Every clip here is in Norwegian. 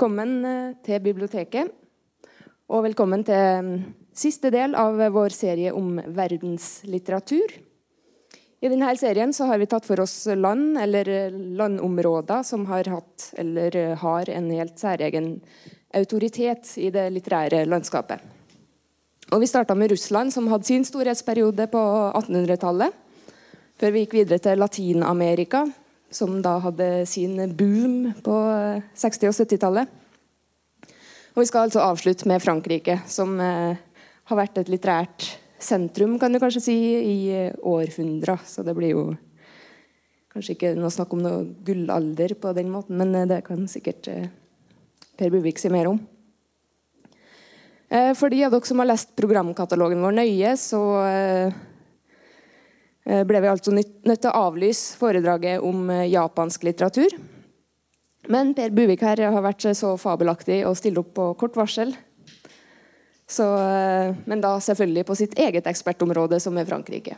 velkommen eh, til biblioteket. Og velkommen til mm, siste del av vår serie om verdenslitteratur. I denne serien har vi tatt for oss land eller eh, landområder som har hatt eller eh, har en helt særegen autoritet i det litterære landskapet. Og Vi starta med Russland, som hadde sin storhetsperiode på 1800-tallet. Før vi gikk videre til Latin-Amerika, som da hadde sin boom på 60- og 70-tallet. Og vi skal altså avslutte med Frankrike, som eh, har vært et litterært sentrum kan du kanskje si, i århundrer. Så det blir jo kanskje ikke noe snakk om noe gullalder på den måten, men eh, det kan sikkert eh, Per Buvik si mer om. Eh, for de av dere som har lest programkatalogen vår nøye, så eh, Eh, ble vi altså nødt til å avlyse foredraget om eh, japansk litteratur. Men Per Buvik her har vært så fabelaktig å stille opp på kort varsel. Så, eh, men da selvfølgelig på sitt eget ekspertområde, som er Frankrike.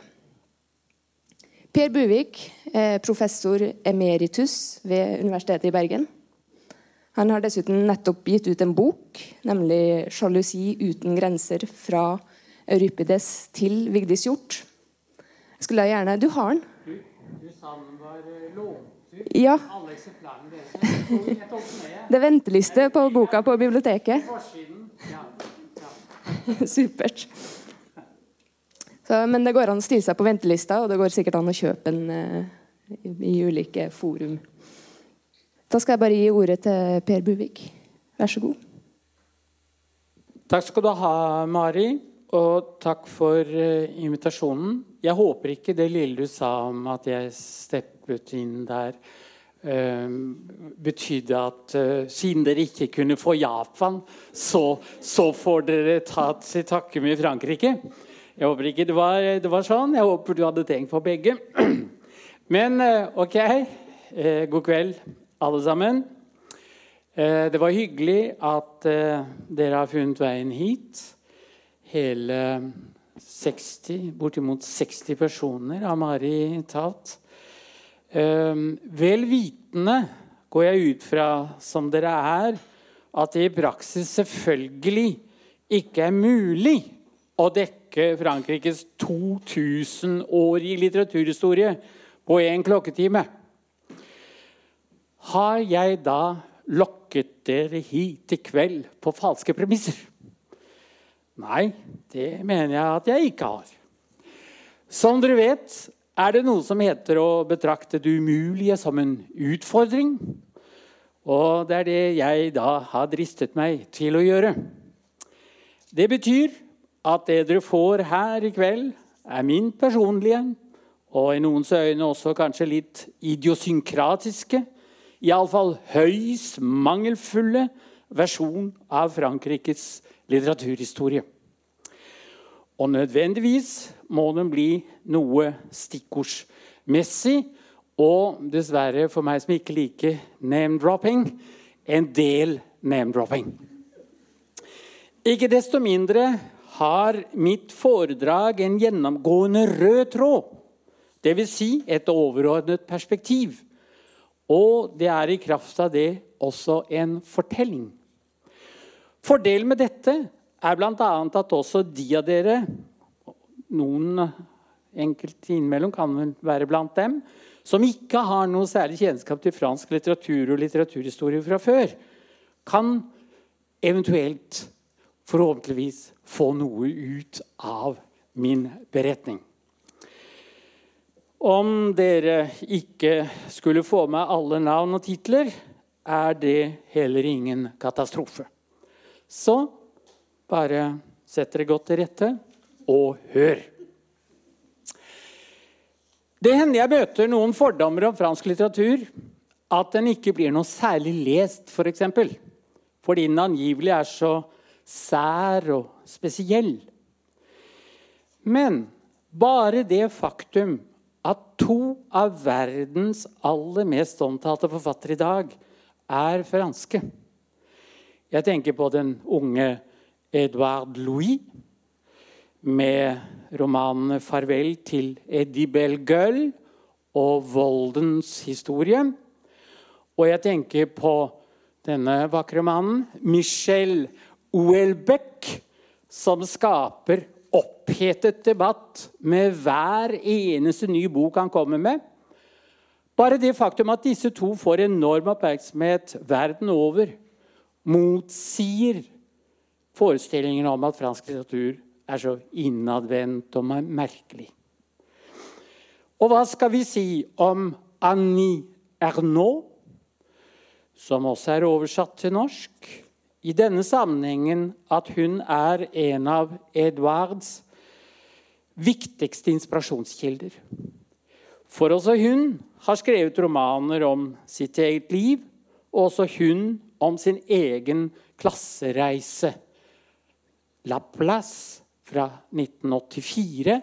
Per Buvik er professor emeritus ved Universitetet i Bergen. Han har dessuten nettopp gitt ut en bok, nemlig 'Sjalusi uten grenser', fra Eurypides til Vigdis Hjorth skulle jeg gjerne Du har den. Du, du den var eh, lånt ut? Ja. Alle eksemplarene Det er venteliste på boka på biblioteket. Supert. Så, men det går an å stille seg på ventelista, og det går sikkert an å kjøpe den uh, i, i, ulike forum. Da skal jeg bare gi ordet til Per Buvik. Vær så god. Takk skal du ha, Mari. Og takk for uh, invitasjonen. Jeg håper ikke det lille du sa om at jeg steppet inn der, betydde at uh, siden dere ikke kunne få Japan, så, så får dere tatt til takke med Frankrike. Jeg håper ikke det var, det var, sånn. Jeg håper du hadde tenkt på begge. Men OK. god kveld, alle sammen. det var hyggelig at dere har funnet veien hit hele 60, bortimot 60 personer har Mari talt. Ehm, vel vitende går jeg ut fra, som dere er, at det i praksis selvfølgelig ikke er mulig å dekke Frankrikes 2000-årige litteraturhistorie på én klokketime. Har jeg da lokket dere hit i kveld på falske premisser? Nei, det mener jeg at jeg ikke har. Som dere vet, er det noe som heter å betrakte det umulige som en utfordring. Og det er det jeg da har dristet meg til å gjøre. Det betyr at det dere får her i kveld, er min personlige, og i noens øyne også kanskje litt idiosynkratiske, iallfall høyst mangelfulle versjon av Frankrikes litteraturhistorie. Og nødvendigvis må den bli noe stikkordsmessig. Og dessverre, for meg som ikke liker name-dropping, en del name-dropping. Ikke desto mindre har mitt foredrag en gjennomgående rød tråd. Dvs. Si et overordnet perspektiv. Og det er i kraft av det også en fortelling. Fordelen med dette er bl.a. at også de av dere, noen enkelte innimellom kan vel være blant dem, som ikke har noe særlig kjennskap til fransk litteratur og litteraturhistorie fra før, kan eventuelt, forhåpentligvis, få noe ut av min beretning. Om dere ikke skulle få med alle navn og titler, er det heller ingen katastrofe. Så bare sett dere godt til rette og hør. Det hender jeg møter noen fordommer om fransk litteratur. At den ikke blir noe særlig lest, f.eks. For eksempel. fordi den angivelig er så sær og spesiell. Men bare det faktum at to av verdens aller mest omtalte forfattere i dag er franske jeg tenker på den unge Edouard Louis med romanene 'Farvel til Eddie Gull og 'Voldens historie'. Og jeg tenker på denne vakre mannen, Michel Houellebecq, som skaper opphetet debatt med hver eneste ny bok han kommer med. Bare det faktum at disse to får enorm oppmerksomhet verden over, motsier forestillingen om at fransk litteratur er så innadvendt og merkelig. Og hva skal vi si om Annie Ernaux, som også er oversatt til norsk? I denne sammenhengen at hun er en av Edvards viktigste inspirasjonskilder. For også hun har skrevet romaner om sitt eget liv, og også hun om sin egen klassereise. La Place fra 1984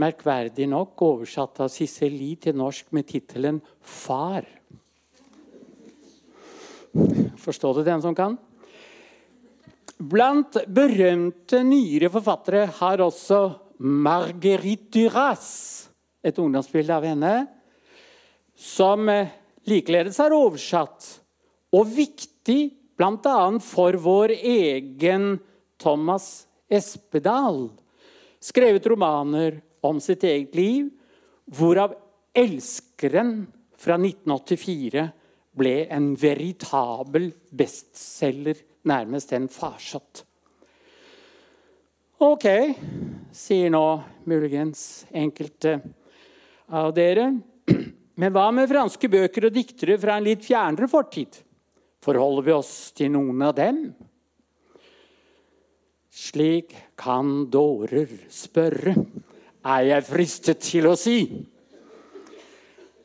merkverdig nok oversatt av Sissel Lie til norsk med tittelen 'Far'. Forstår du den som kan? Blant berømte nyere forfattere har også Marguerite Duras et ungdomsbilde av henne, som likeledes er oversatt og viktig bl.a. for vår egen Thomas Espedal. Skrevet romaner om sitt eget liv, hvorav 'Elskeren' fra 1984 ble en veritabel bestselger, nærmest en farsott. Ok, sier nå muligens enkelte av dere. Men hva med franske bøker og diktere fra en litt fjernere fortid? Forholder vi oss til noen av dem? Slik kan dårer spørre er jeg fristet til å si.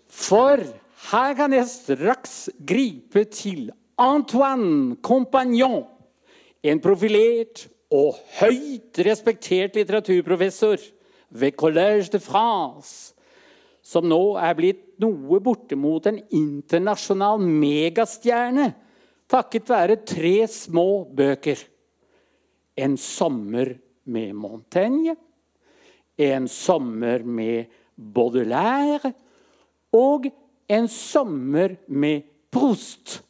For her kan jeg straks gripe til Antoine Compagnon, en profilert og høyt respektert litteraturprofessor ved Collège de France, som nå er blitt noe bortimot en internasjonal megastjerne takket være tre små bøker. En sommer med Montaigne en sommer med Baudelaire og en sommer med Proust.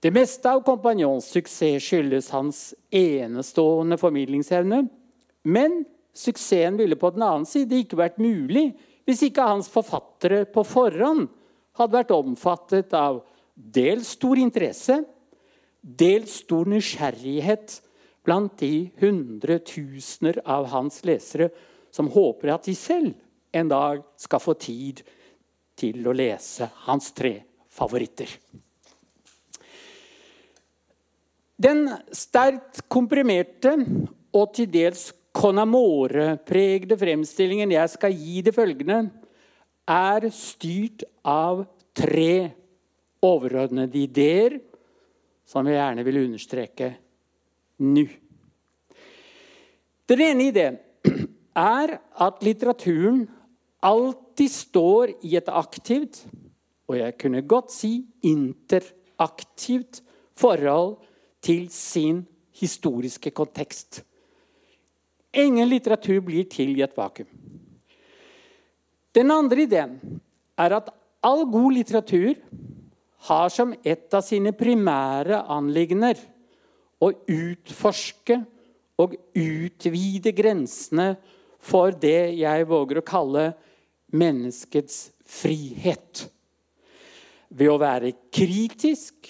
Det meste av kompanjons suksess skyldes hans enestående formidlingsevne. Men suksessen ville på den annen side ikke vært mulig hvis ikke hans forfattere på forhånd hadde vært omfattet av dels stor interesse, dels stor nysgjerrighet blant de hundretusener av hans lesere som håper at de selv en dag skal få tid til å lese hans tre favoritter. Den sterkt komprimerte og til dels Conamore-pregede fremstillingen jeg skal gi det følgende, er styrt av tre overordnede ideer som jeg gjerne vil understreke nå. Den ene ideen er at litteraturen alltid står i et aktivt, og jeg kunne godt si interaktivt, forhold til sin historiske kontekst. Ingen litteratur blir til i et vakuum. Den andre ideen er at all god litteratur har som et av sine primære anliggender å utforske og utvide grensene for det jeg våger å kalle menneskets frihet. Ved å være kritisk,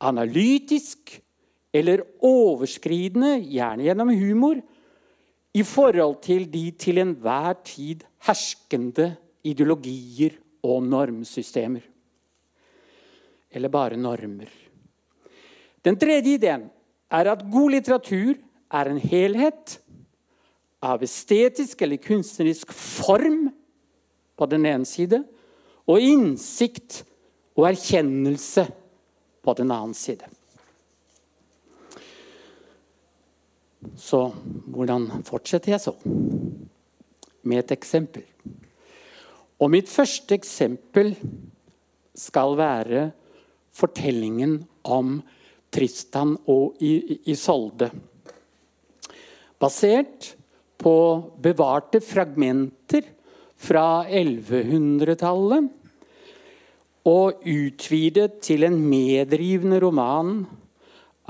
analytisk eller overskridende, gjerne gjennom humor, i forhold til de til enhver tid herskende ideologier og normsystemer. Eller bare normer. Den tredje ideen er at god litteratur er en helhet av estetisk eller kunstnerisk form på den ene side, og innsikt og erkjennelse på den annen side. Så hvordan fortsetter jeg så? Med et eksempel. Og mitt første eksempel skal være fortellingen om Tristan og Isolde. Basert på bevarte fragmenter fra 1100-tallet. og utvidet til en medrivende roman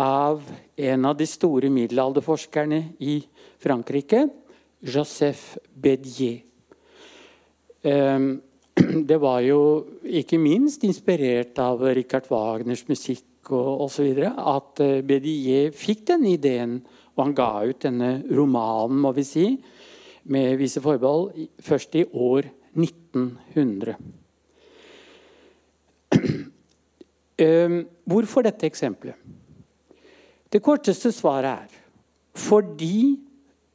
av en av de store middelalderforskerne i Frankrike, Joseph Bédier. Ehm, det var jo ikke minst inspirert av Richard Wagners musikk og osv. at eh, Bédier fikk den ideen, og han ga ut denne romanen, må vi si, med visse forbehold, først i år 1900. Ehm, hvorfor dette eksempelet? Det korteste svaret er fordi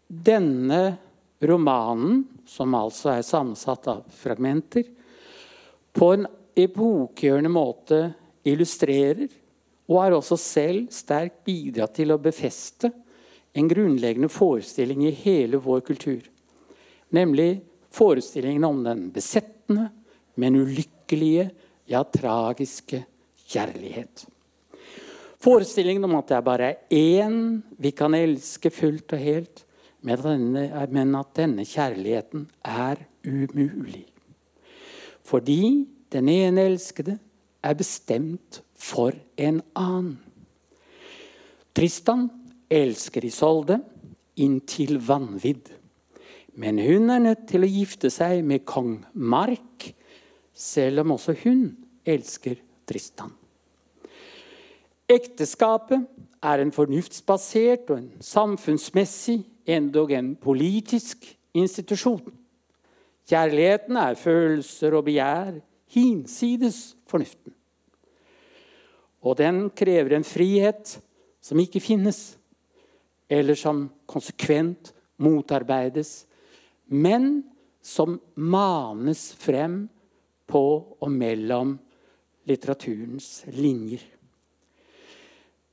denne romanen, som altså er sammensatt av fragmenter, på en epokgjørende måte illustrerer og har også selv sterkt bidratt til å befeste en grunnleggende forestilling i hele vår kultur. Nemlig forestillingen om den besettende, men ulykkelige, ja, tragiske kjærlighet. Forestillingen om at det er bare én vi kan elske fullt og helt, men at denne, kjærligheten er umulig. Fordi den ene elskede er bestemt for en annen. Tristan elsker Isolde inntil vanvidd. Men hun er nødt til å gifte seg med kong Mark, selv om også hun elsker Tristan. Ekteskapet er en fornuftsbasert og en samfunnsmessig, endog en politisk institusjon. Kjærligheten er følelser og begjær hinsides fornuften. Og den krever en frihet som ikke finnes, eller som konsekvent motarbeides, men som manes frem på og mellom litteraturens linjer.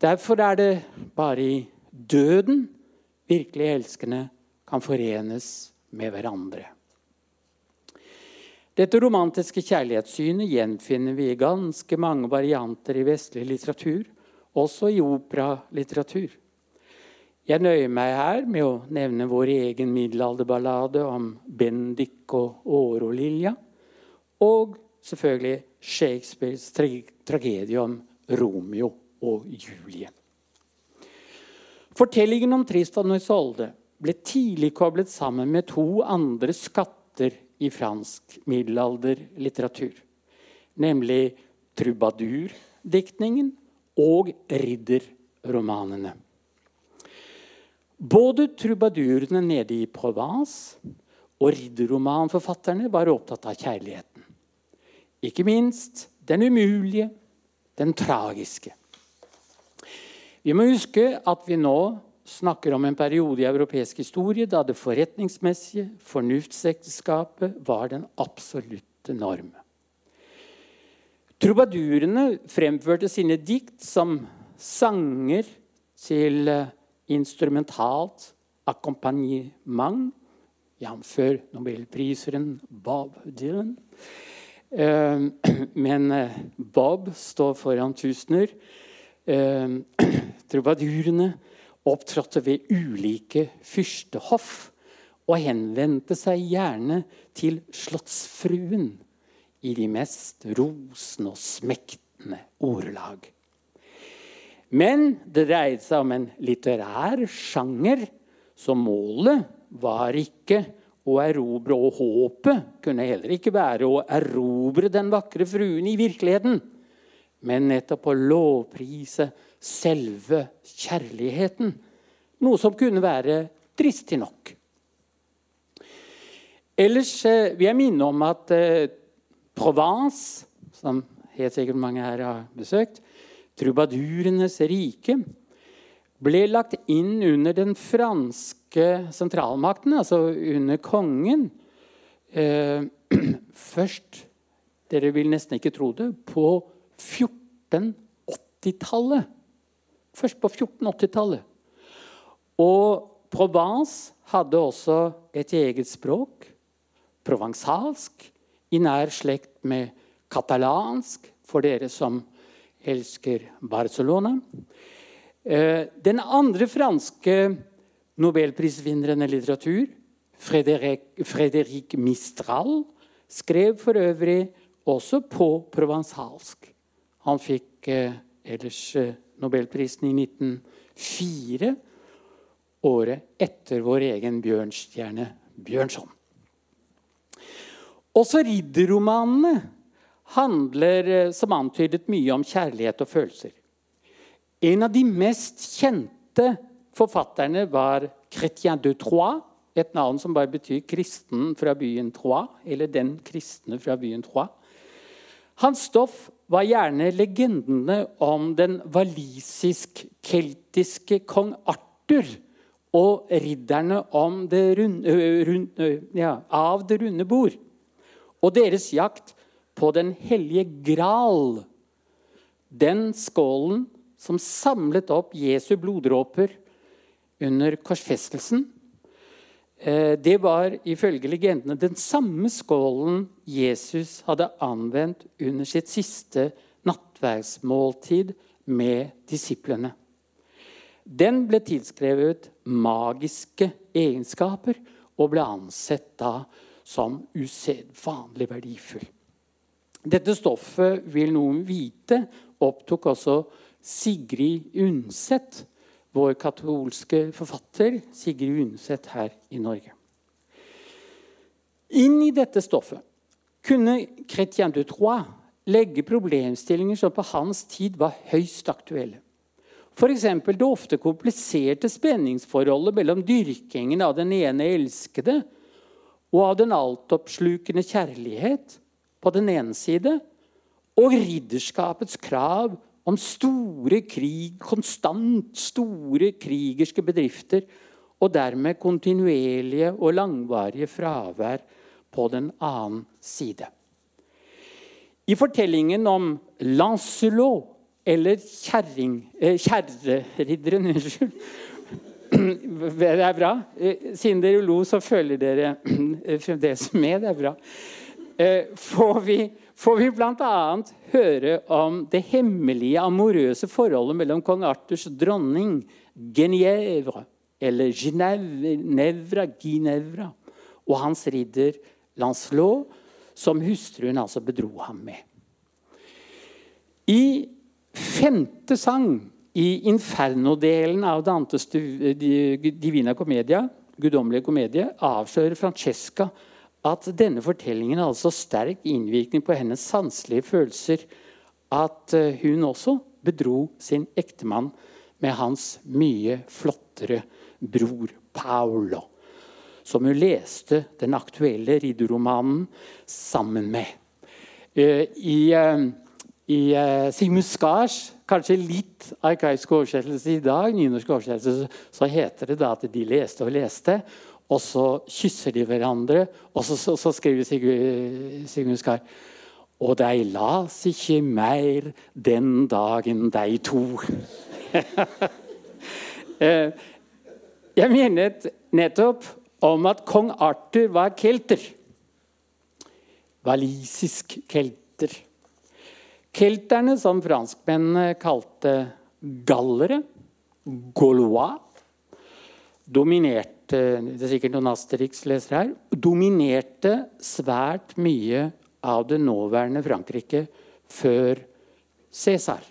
Derfor er det bare i døden virkelig elskende kan forenes med hverandre. Dette romantiske kjærlighetssynet gjenfinner vi i ganske mange varianter i vestlig litteratur, også i operalitteratur. Jeg nøyer meg her med å nevne vår egen middelalderballade om Bendik og Årolilja, og selvfølgelig Shakespeares tragedie om Romeo og Julie. Fortellingen om Tristan og Isolde ble tidlig koblet sammen med to andre skatter i fransk middelalderlitteratur, nemlig trubadurdiktningen og ridderromanene. Både trubadurene nede i Provence og ridderromanforfatterne var opptatt av kjærligheten. Ikke minst den umulige, den tragiske. Vi må huske at vi nå snakker om en periode i europeisk historie da det forretningsmessige, fornuftsekteskapet, var den absolutte norm. Trubadurene fremførte sine dikt som sanger til eh, instrumentalt akkompagnement, jf. nobelpriseren Bob Dylan. Eh, men eh, Bob står foran tusener. Trubadurene opptrådte ved ulike fyrstehoff og henvendte seg gjerne til slottsfruen i de mest rosende og smektende ordelag. Men det dreide seg om en litterær sjanger, så målet var ikke å erobre, og håpet kunne heller ikke være å erobre den vakre fruen i virkeligheten, men nettopp å lovprise selve kjærligheten. Noe som kunne være dristig nok. Ellers eh, vil jeg minne om at eh, Provence, som helt sikkert mange her har besøkt, trubadurenes rike, ble lagt inn under den franske sentralmakten, altså under kongen. Eh, først, dere vil nesten ikke tro det, på 1480-tallet. Først på 1480-tallet. Og Provence hadde også et eget språk, provansalsk, i nær slekt med katalansk, for dere som elsker Barcelona. Eh, den andre franske nobelprisvinneren i litteratur, Frédéric Mistral, skrev for øvrig også på provansalsk. Han fikk eh, ellers eh, Nobelprisen i 1904, året etter vår egen Bjørnstjerne Bjørnson. Også ridderromanene handler eh, som antydet mye om kjærlighet og følelser. En av de mest kjente forfatterne var Chrétien de Troyes, et navn som bare betyr 'kristen fra byen Troyes', eller 'den kristne fra byen Troyes'. Hans stoff var gjerne legendene om den walisisk-keltiske kong Arthur og ridderne det runde, runde, ja, av det runde bord. Og deres jakt på Den hellige gral. Den skålen som samlet opp Jesu bloddråper under korsfestelsen. Eh, det var ifølge legendene den samme skålen Jesus hadde anvendt under sitt siste nattverdsmåltid med disiplene. Den ble tilskrevet magiske egenskaper og ble ansett da som usedvanlig verdifull. Dette stoffet, vil noen vite, opptok også Sigrid Undset, vår katolske forfatter Sigrid Undset her i Norge. Inn i dette stoffet kunne Chrétien de Troyes legge problemstillinger som på hans tid var høyst aktuelle. F.eks. det ofte kompliserte spenningsforholdet mellom dyrkingen av den ene elskede og av den altoppslukende kjærlighet på den ene side, og ridderskapets krav om store krig, konstant store krigerske bedrifter, og dermed kontinuerlige og langvarige fravær på den annen side. I fortellingen om Lancelot, eller kjerring... Eh, unnskyld. Det er bra. Eh, siden dere lo, så følger dere fremdeles med. Det er bra. Eh, får vi får vi bl.a. høre om det hemmelige, amorøse forholdet mellom kong Arthurs dronning Genievre, eller Ginevra, Ginevra, og hans ridder Lancelot, som hustruen altså bedro ham med. I femte sang i Inferno-delen av Dantes Divina Comedia, guddommelige komedie, avslører Francesca at denne fortellingen hadde så sterk innvirkning på hennes sanselige følelser at eh, hun også bedro sin ektemann med hans mye flottere bror Paolo, som hun leste den aktuelle ridderromanen sammen med. Eh, I, eh, i Sigmund Skars kanskje litt arkaisk oversettelse i dag, nynorsk oversettelse, så heter det da at de leste og leste. Og så kysser de hverandre, og så, så, så skriver Sigurd, Skar Og dei las ikke mer den dagen de to. Eh, jeg minnet nettopp om at kong Arthur var kelter. Walisisk kelter. Kelterne, som franskmennene kalte gallere, gaulois, dominerte det er sikkert noen Asterix-lesere her, dominerte svært mye av det nåværende Frankrike før Cæsar,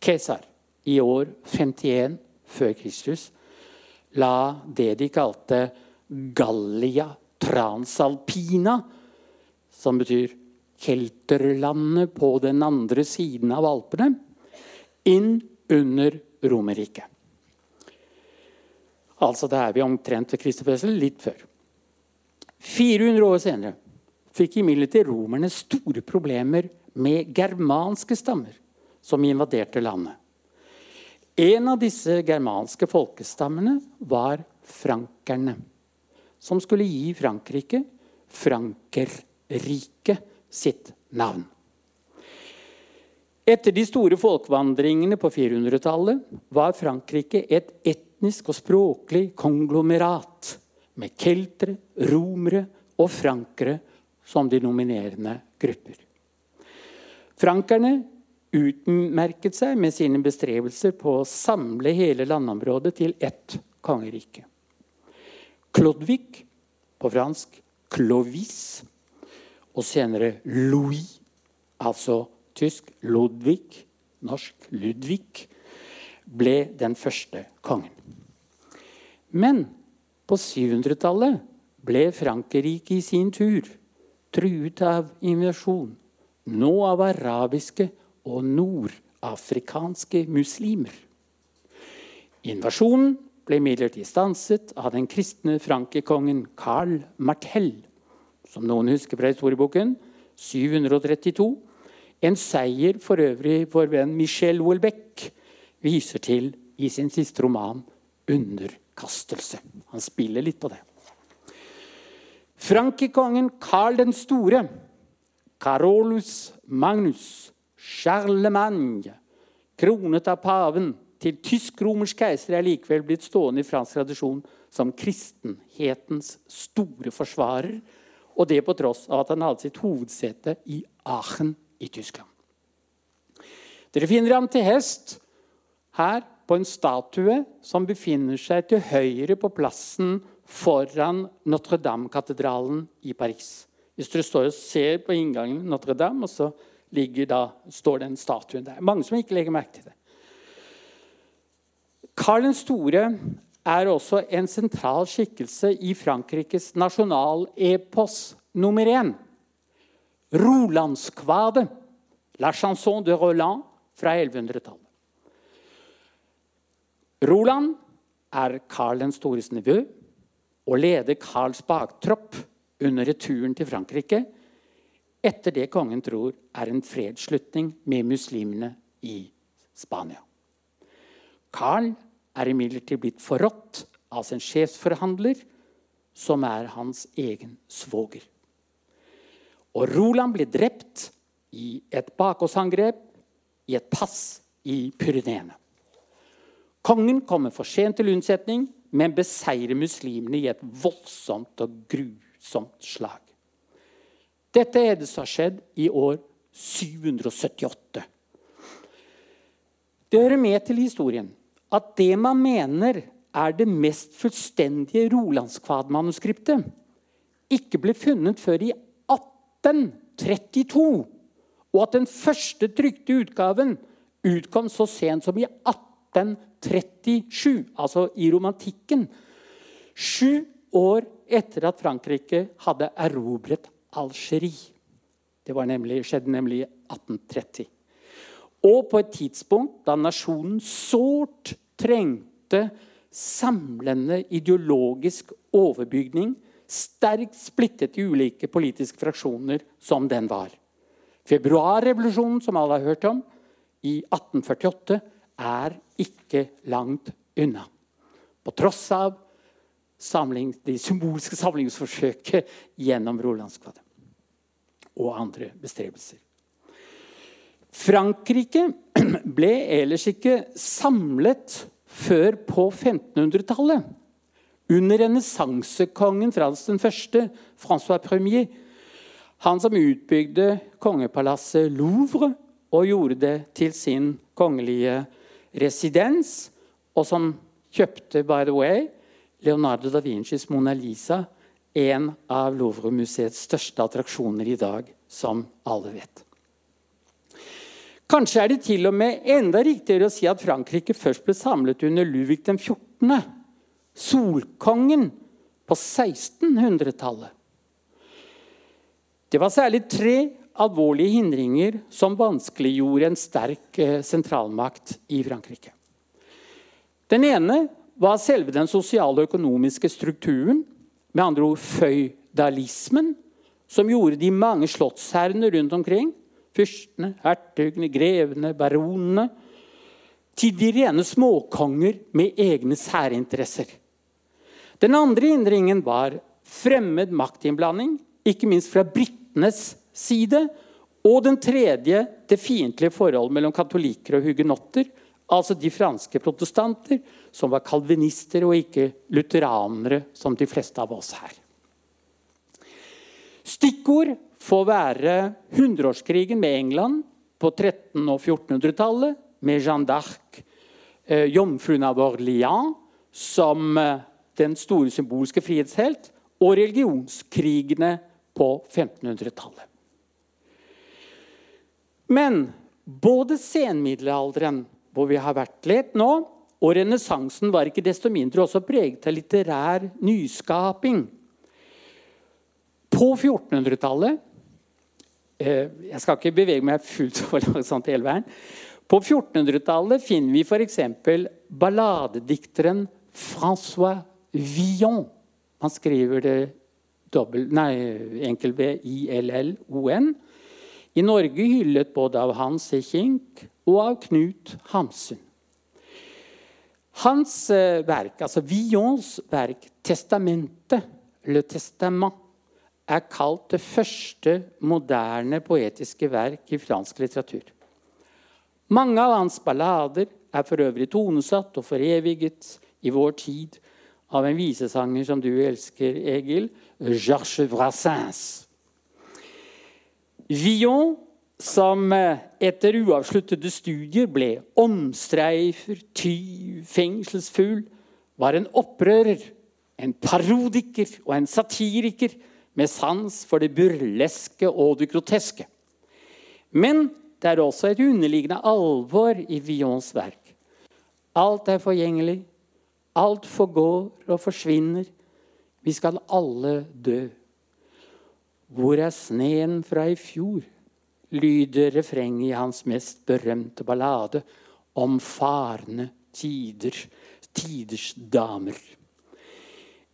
Cæsar, i år 51 før Kristus, la det de kalte Gallia Transalpina, som betyr kelterlandet på den andre siden av Alpene, inn under Romerriket. Altså det er vi omtrent ved Kristi fødsel, litt før. 400 år senere fikk imidlertid romerne store problemer med germanske stammer som invaderte landet. En av disse germanske folkestammene var frankerne, som skulle gi Frankrike Frankerriket sitt navn. Etter de store folkevandringene på 400-tallet var Frankrike et etnisk og språklig konglomerat med keltere, romere og frankere som de nominerende grupper. Frankerne utmerket seg med sine bestrebelser på å samle hele landområdet til ett kongerike. Clodvig, på fransk Clovis, og senere Louis altså tysk Ludvig, norsk Ludvig, ble den første kongen. Men på 700-tallet ble Frankrike i sin tur truet av invasjon, nå av arabiske og nordafrikanske muslimer. Invasjonen ble imidlertid stanset av den kristne frankekongen Carl Martel, som noen husker fra historieboken, 732. En seier for øvrig for venn Michel Houellebecq viser til i sin siste roman 'Underkastelse'. Han spiller litt på det. Frankekongen Karl den store, Carolus Magnus, Charlemagne, kronet av paven til tysk-romersk keiser, er likevel blitt stående i fransk tradisjon som kristenhetens store forsvarer, og det på tross av at han hadde sitt hovedsete i Aachen i Tyskland. Dere finner ham til hest her på en statue som befinner seg til høyre på plassen foran Notre-Dame-katedralen i Paris. Hvis dere står og ser på inngangen Notre-Dame, og så da, står den statuen der. Mange som ikke legger merke til det. Karl den store er også en sentral skikkelse i Frankrikes nasjonalepos nummer én. Rolandskvadet, La chanson de Roland fra 1100-tallet. Roland er Karl den stores nevø og leder Karls baktropp under returen til Frankrike etter det kongen tror er en fredsslutning med muslimene i Spania. Karl er imidlertid blitt forrådt av sin sjefsforhandler, som er hans egen svoger. Og Roland blir drept i et bakgårdsangrep i et pass i Pyreneene. Kongen kommer for sent til unnsetning, men beseirer muslimene i et voldsomt og grusomt slag. Dette er det som har skjedd i år 778. Det hører med til historien at det man mener er det mest fullstendige Rolandskvad-manuskriptet, ikke ble funnet før i 1832, og at den første trykte utgaven utkom så sent som i 1837, altså i romantikken. Sju år etter at Frankrike hadde erobret Algerie. Det nemlig, skjedde nemlig i 1830. Og på et tidspunkt da nasjonen sårt trengte samlende ideologisk overbygning, sterkt splittet i ulike politiske fraksjoner som den var. Februarrevolusjonen, som alle har hørt om, i 1848 er ikke langt unna. På tross av samling, de symbolske samlingsforsøket gjennom Rolandskvadet og andre bestrebelser. Frankrike ble ellers ikke samlet før på 1500-tallet. Under renessansekongen Frans 1., Francois 1., han som utbygde kongepalasset Louvre og gjorde det til sin kongelige residens, og som kjøpte by the way, Leonardo da Vincis Mona Lisa, en av Louvre-museets største attraksjoner i dag, som alle vet. Kanskje er det til og med enda riktigere å si at Frankrike først ble samlet under Ludvig den 14., solkongen, på 1600-tallet. Det var særlig tre alvorlige hindringer som vanskeliggjorde en sterk eh, sentralmakt i Frankrike. Den ene var selve den sosiale og økonomiske strukturen, med andre ord føydalismen, som gjorde de mange slottsherrene rundt omkring fyrstene, hertugene, grevene, baronene til de rene småkonger med egne særinteresser. Den andre hindringen var fremmed maktinnblanding, ikke minst fra britenes side. Og den tredje det fiendtlige forholdet mellom katolikker og hugenotter. Altså de franske protestanter, som var kalvinister og ikke lutheranere, som de fleste av oss her. Stikkord får være hundreårskrigen med England på 1300- og 1400-tallet, med Jeanne d'Arc, eh, jomfruen av Orléans, som eh, den store symbolske frihetshelt, og religionskrigene på 1500-tallet. Men både senmiddelalderen, hvor vi har vært litt nå, og renessansen var ikke desto mindre også preget av litterær nyskaping. På 1400-tallet eh, Jeg skal ikke bevege meg fullt så langsomt hele veien. På 1400-tallet finner vi f.eks. balladedikteren Francois Villon. Han skriver det dobbelt, nei, enkel V-I-L-L-O-N. I Norge hyllet både av Hans. Kink og av Knut Hamsun. Hans eh, verk, altså Villons verk 'Testamentet', Le Testament, er kalt det første moderne poetiske verk i fransk litteratur. Mange av hans ballader er for øvrig tonesatt og foreviget i vår tid av en visesanger som du elsker, Egil, Georges Brassens. Villon, som eh, etter uavsluttede studier ble omstreifer, tyv, fengselsfugl, var en opprører, en parodiker og en satiriker med sans for det burleske og det groteske. Men det er også et underliggende alvor i Vions verk. Alt er forgjengelig, alt forgår og forsvinner. Vi skal alle dø. Hvor er sneen fra i fjor? lyder refrenget i hans mest berømte ballade om farende tider, tiders damer.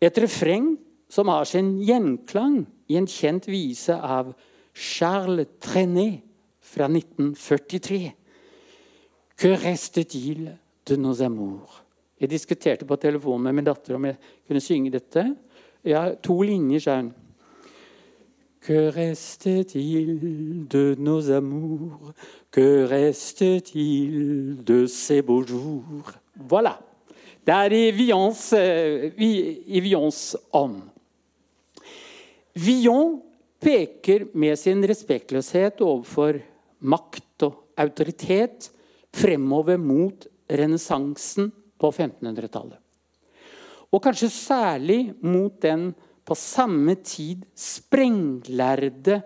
Et refreng som har sin gjenklang i en kjent vise av Charles Trenet fra 1943. Que reste-t-il de nos amours? Jeg diskuterte på telefonen med min datter om jeg kunne synge dette. Ja, to linjer, sa hun. Que reste-t-il de nos amours? Que reste-t-il de ces beaux jours? Voilà. Det er eh, i Vions ånd. Vion peker med sin respektløshet overfor makt og autoritet fremover mot renessansen på 1500-tallet. Og kanskje særlig mot den på samme tid sprenglærde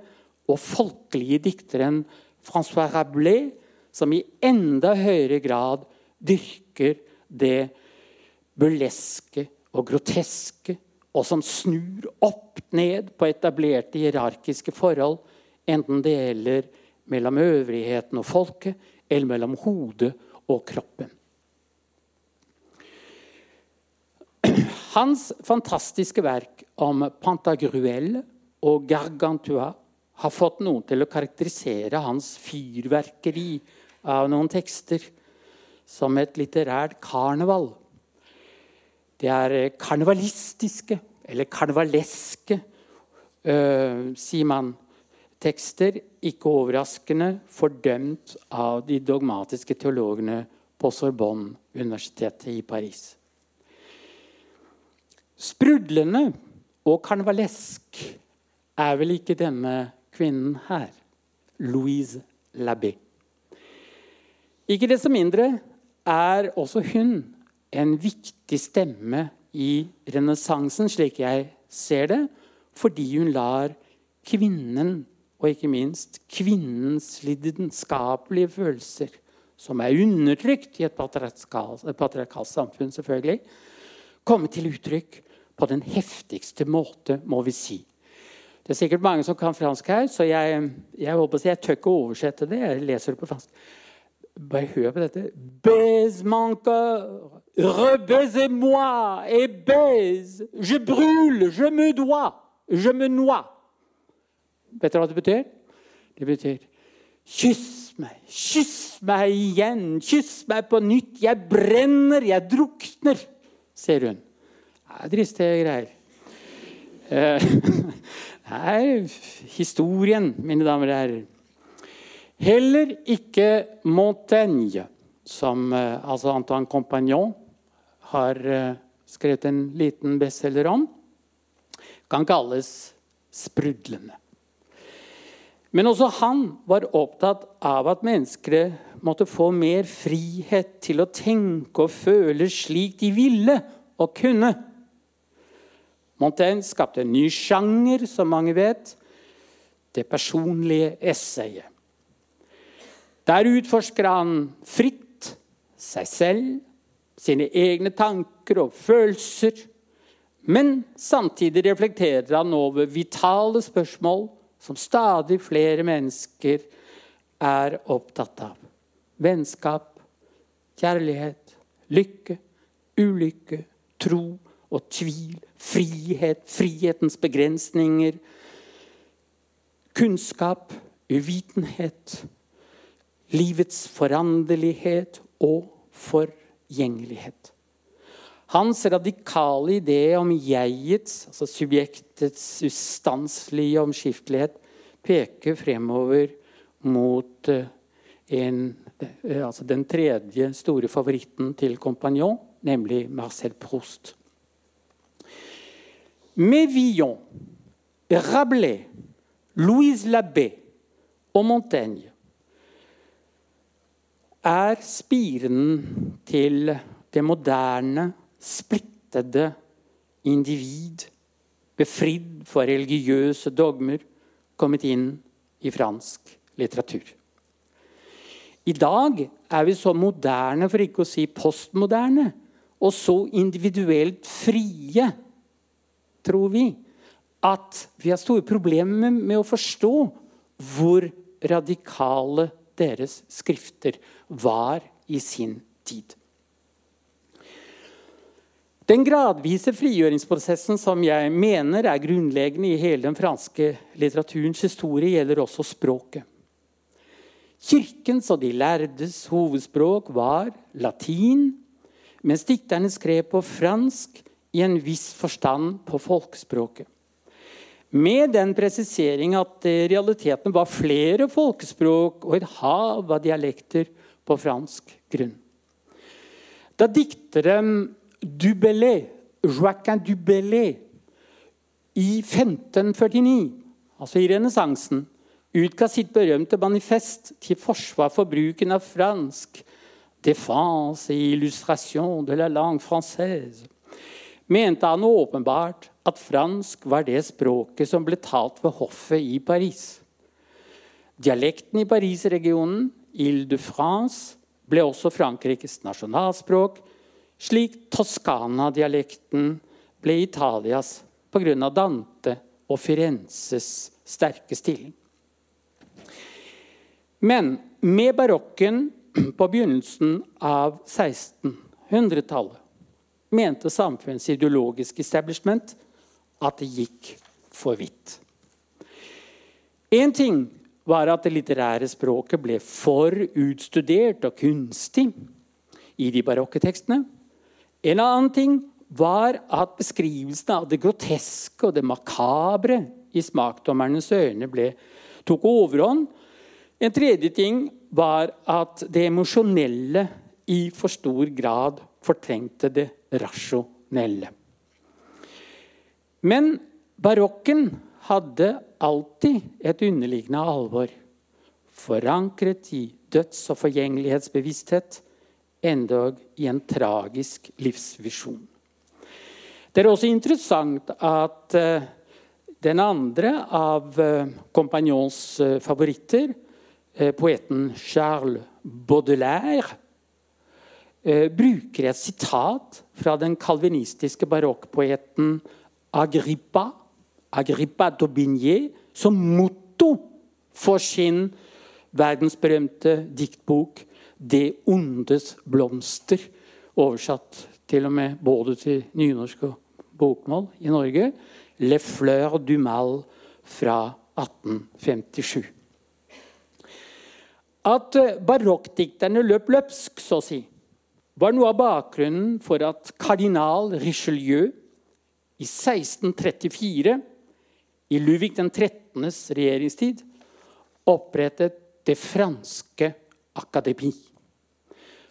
og folkelige dikteren Francois Rabelais, som i enda høyere grad dyrker det burleske og groteske, og som snur opp ned på etablerte hierarkiske forhold, enten det gjelder mellom øvrigheten og folket, eller mellom hodet og kroppen. Hans fantastiske verk om Pantagruel og Gargantua har fått noen til å karakterisere hans fyrverkeri av noen tekster som et litterært karneval. Det er karnevalistiske, eller karnevaleske, øh, sier man. Tekster, ikke overraskende, fordømt av de dogmatiske teologene på Sorbonne-universitetet i Paris. Sprudlende og karnevalesk er vel ikke denne kvinnen her. Louise Labbé. Ikke desto mindre er også hun en viktig stemme i renessansen, slik jeg ser det, fordi hun lar kvinnen, og ikke minst kvinnens lidenskapelige følelser, som er undertrykt i et patriarkalsk samfunn, selvfølgelig, komme til uttrykk på den heftigste måte, må vi. Det er sikkert som kan fransk her, så jeg, jeg, jeg det. Jeg på fransk. Bare hør på dette. Baise mon cœur, rebaisez-moi et baise. Je brûle, je me dois, je me noie. Vet dere hva det betyr? Det betyr kyss meg, kyss meg igjen, kyss meg på nytt. Jeg brenner, jeg drukner. Det er driste greier. Eh, det er historien, mine damer og herrer. Heller ikke Montaigne, som eh, altså Antoine Compagnon har eh, skrevet en liten bestselger om, kan kalles sprudlende. Men også han var opptatt av at mennesker måtte få mer frihet til å tenke og føle slik de ville og kunne. Montaigne skapte en ny sjanger, som mange vet. Det personlige essayet. Der utforsker han fritt seg selv, sine egne tanker og følelser. Men samtidig reflekterer han over vitale spørsmål som stadig flere mennesker er opptatt av. Vennskap, kjærlighet, lykke, ulykke, tro og tvil, frihet, frihetens begrensninger, kunnskap, uvitenhet, livets foranderlighet og forgjengelighet. Hans radikale idé om jegets, altså subjektets ustanselige omskiftelighet, peker fremover mot eh, en, eh, altså den tredje store favoritten til Compagnon, nemlig Marcel Proust. Med Villon, Rabelais, Louise Labbé og Montaigne er spiren til det moderne, splittede individ, befridd for religiøse dogmer, kommet inn i fransk litteratur. I dag er vi så moderne, for ikke å si postmoderne, og så individuelt frie, tror vi, at vi har store problemer med å forstå hvor radikale deres skrifter var i sin tid. Den gradvise frigjøringsprosessen som jeg mener er grunnleggende i hele den franske litteraturens historie, gjelder også språket. Kirkens og de lærdes hovedspråk var latin, mens dikterne skrev på fransk i en viss forstand på folkespråket. Med den presisering at det i realiteten var flere folkespråk og et hav av dialekter på fransk grunn. Da dikteren Dubellé, Joaquin Dubellé i 1549, altså i renessansen, utga sitt berømte manifest til forsvar for bruken av fransk, 'Défense et illustration de la langue française', mente han åpenbart at fransk var det språket som ble talt ved hoffet i Paris. Dialekten i Paris-regionen, Ile-de-France, ble også Frankrikes nasjonalspråk, slik Toskana-dialekten ble Italias pga. Dante og Firenzes sterke stilling. Men med barokken på begynnelsen av 1600-tallet mente samfunnets ideologiske establishment at det gikk for vidt. Én ting var at det litterære språket ble for utstudert og kunstig i de barokke tekstene. En annen ting var at beskrivelsene av det groteske og det makabre i smakdommernes øyne ble, tok overhånd. En tredje ting var at det emosjonelle i for stor grad fortrengte det rasjonelle. Men barokken hadde alltid et underliggende alvor. Forankret i døds- og forgjengelighetsbevissthet, endog i en tragisk livsvisjon. Det er også interessant at uh, den andre av Compagnons uh, favoritter, poeten Charles Baudelaire, bruker et sitat fra den kalvinistiske barokkpoeten Agrippa, Agrippa d'Aubigné som motto for sin verdensberømte diktbok 'Det ondes blomster', oversatt til og med både til nynorsk og bokmål i Norge. 'Le fleur du mal' fra 1857. At barokkdikterne løp løpsk, så å si, var noe av bakgrunnen for at kardinal Richelieu i 1634, i Ludvig den 13.s regjeringstid, opprettet Det franske akademi.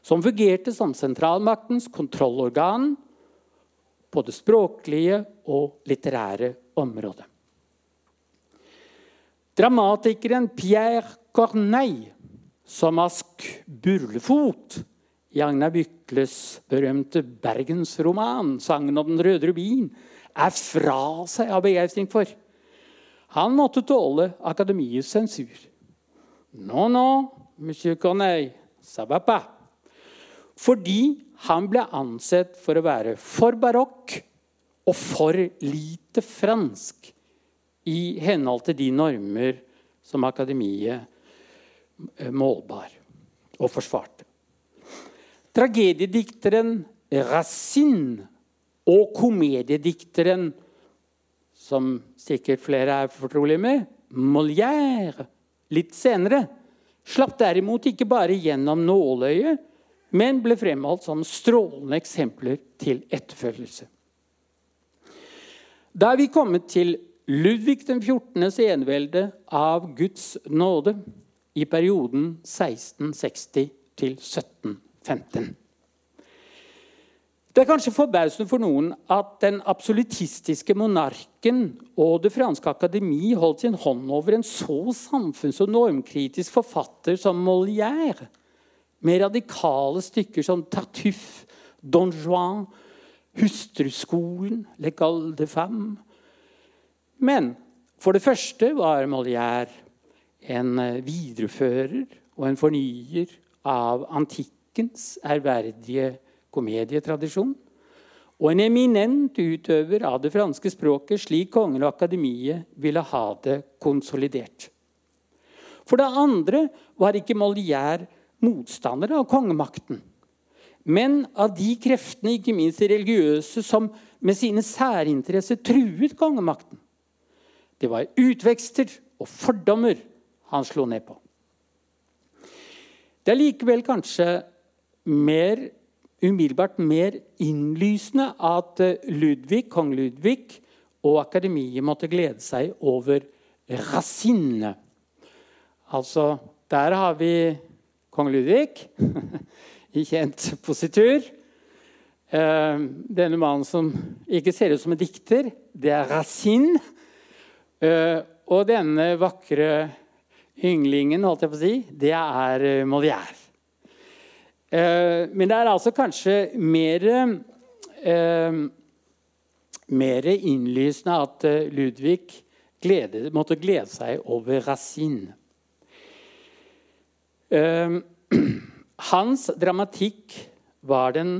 Som fungerte som sentralmaktens kontrollorgan på det språklige og litterære området. Dramatikeren Pierre Corneille, som Ask Burlefot i Agnar Bykles berømte bergensroman 'Sangen om den røde rubin', er fra seg av begeistring for. Han måtte tåle akademiets sensur. No, no, monsieur Corneille, ça va pas. Fordi han ble ansett for å være for barokk og for lite fransk i henhold til de normer som akademiet eh, målbar og forsvarte. Tragediedikteren Racine og komediedikteren, som sikkert flere er fortrolige med, Molière, litt senere, slapp derimot ikke bare gjennom nåløyet, men ble fremholdt som strålende eksempler til etterfølgelse. Da er vi kommet til Ludvig den 14.s enevelde av Guds nåde i perioden 1660 til 1715. Det er kanskje forbausende for noen at den absolutistiske monarken og Det franske akademi holdt sin hånd over en så samfunns- og normkritisk forfatter som Molière, med radikale stykker som Tartuffe, Don Juan, Hustruskolen, Le Gall de Femme. Men for det første var Molière en viderefører og en fornyer av antikkens ærverdige komedietradisjon. Og en eminent utøver av det franske språket, slik kongen og akademiet ville ha det konsolidert. For det andre var ikke Molière motstander av kongemakten, men av de kreftene, ikke minst de religiøse, som med sine særinteresser truet kongemakten. Det var utvekster og fordommer han slo ned på. Det er likevel kanskje mer umiddelbart mer innlysende at eh, Ludvig, kong Ludvig og akademiet måtte glede seg over Racine. Altså, der har vi kong Ludvig i kjent positur. Eh, denne mannen som ikke ser ut som en dikter, det er Racine. Eh, og denne vakre ynglingen, holdt jeg på å si, det er Molière. Eh, men det er altså kanskje mer eh, mer innlysende at eh, Ludvig glede, måtte glede seg over Racine. Hans dramatikk var den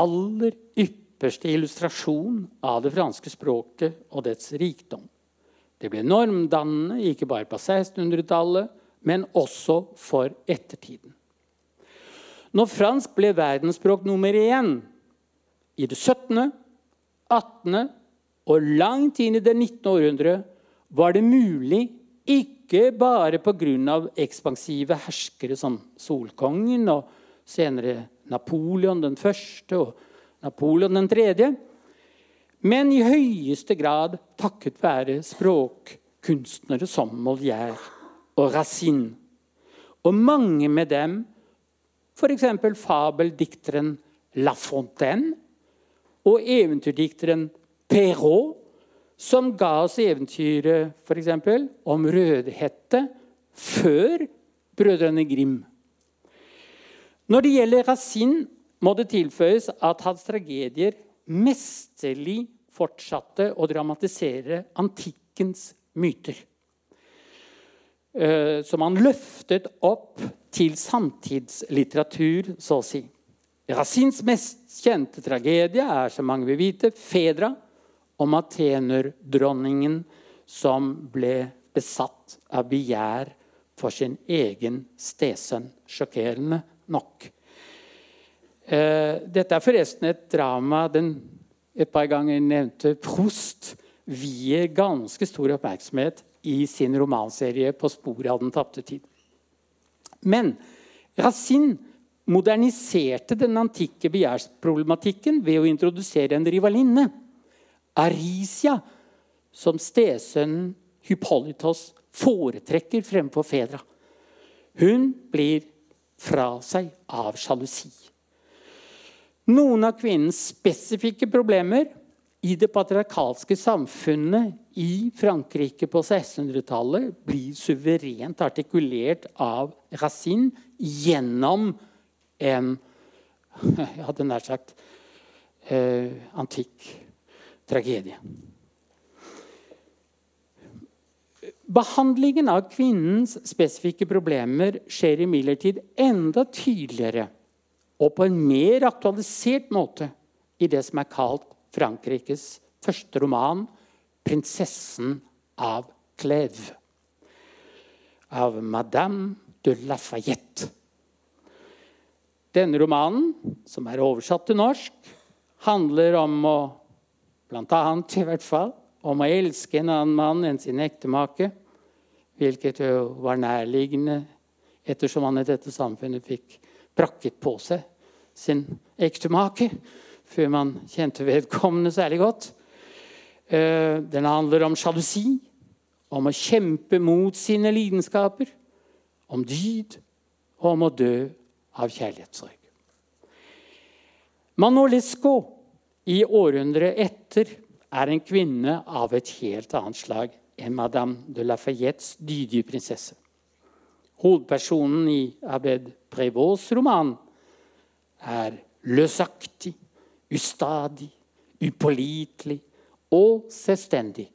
aller ypperste illustrasjon av det franske språket og dets rikdom. Det ble normdannende ikke bare på 1600-tallet, men også for ettertiden. Når fransk ble verdensspråk nummer én i det 17., 18. og langt inn i det 19. århundre, var det mulig ikke bare pga. ekspansive herskere som Solkongen og senere Napoleon den første og Napoleon den tredje, men i høyeste grad takket være språkkunstnere som Molière og Racine. Og mange med dem F.eks. fabeldikteren La Fontaine og eventyrdikteren Perrault, som ga oss eventyret for eksempel, om Rødhette før Brødrene Grim. Når det gjelder Racine, må det tilføyes at hans tragedier mesterlig fortsatte å dramatisere antikkens myter. Eh, som han løftet opp til samtidslitteratur, så å si. Racines mest kjente tragedie er, som mange vil vite, 'Fedra', om atenerdronningen som ble besatt av begjær for sin egen stesønn. Sjokkerende nok. Eh, dette er forresten et drama den et par ganger nevnte Prost vier ganske stor oppmerksomhet i sin romanserie 'På sporet av den tapte tid'. Men Racine moderniserte den antikke begjærsproblematikken ved å introdusere en rivalinne, Arisia, som stesønnen Hypolitos foretrekker fremfor Fedra. Hun blir fra seg av sjalusi. Noen av kvinnens spesifikke problemer i det patriarkalske samfunnet i Frankrike på 1600-tallet blir suverent artikulert av Racine gjennom en jeg hadde nær sagt eh, antikk tragedie. Behandlingen av kvinnens spesifikke problemer skjer imidlertid enda tydeligere og på en mer aktualisert måte i det som er kalt Frankrikes første roman, 'Prinsessen av Clèves', av Madame de Lafayette. Denne romanen, som er oversatt til norsk, handler om å Blant annet, i hvert fall, om å elske en annen mann enn sin ektemake. Hvilket jo var nærliggende ettersom han i dette samfunnet fikk prakket på seg sin ektemake før man kjente vedkommende særlig godt. Eh, den handler om sjalusi, om å kjempe mot sine lidenskaper, om dyd og om å dø av kjærlighetssorg. Manon Lescaut i århundret etter er en kvinne av et helt annet slag enn Madame de Lafayettes dydige prinsesse. Hovedpersonen i Abed Prévots roman er løsaktig, ustadig, upålitelig og selvstendig.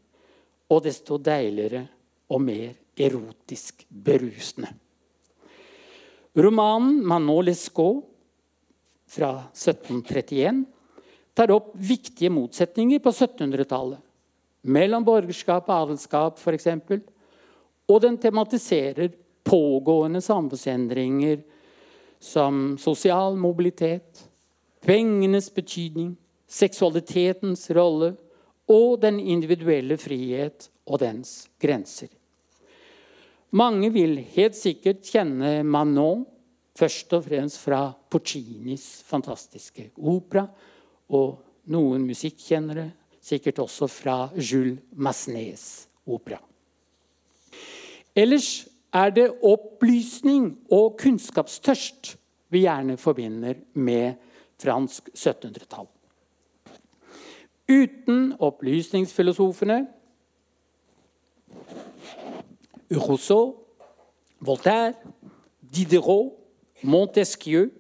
Og desto deiligere og mer erotisk berusende. Romanen 'Manon Lescaut' fra 1731 tar opp viktige motsetninger på 1700-tallet. Mellom borgerskap og adelskap, f.eks. Og den tematiserer pågående samfunnsendringer som sosial mobilitet, pengenes betydning, seksualitetens rolle og den individuelle frihet og dens grenser. Mange vil helt sikkert kjenne Manon først og fremst fra Puccinis fantastiske opera, og noen musikkjennere sikkert også fra Jules Masnés opera. Ellers er det opplysning og kunnskapstørst vi gjerne forbinder med fransk 1700-tall. Uten opplysningsfilosofene Rousseau, Voltaire, Diderot, Montesquieu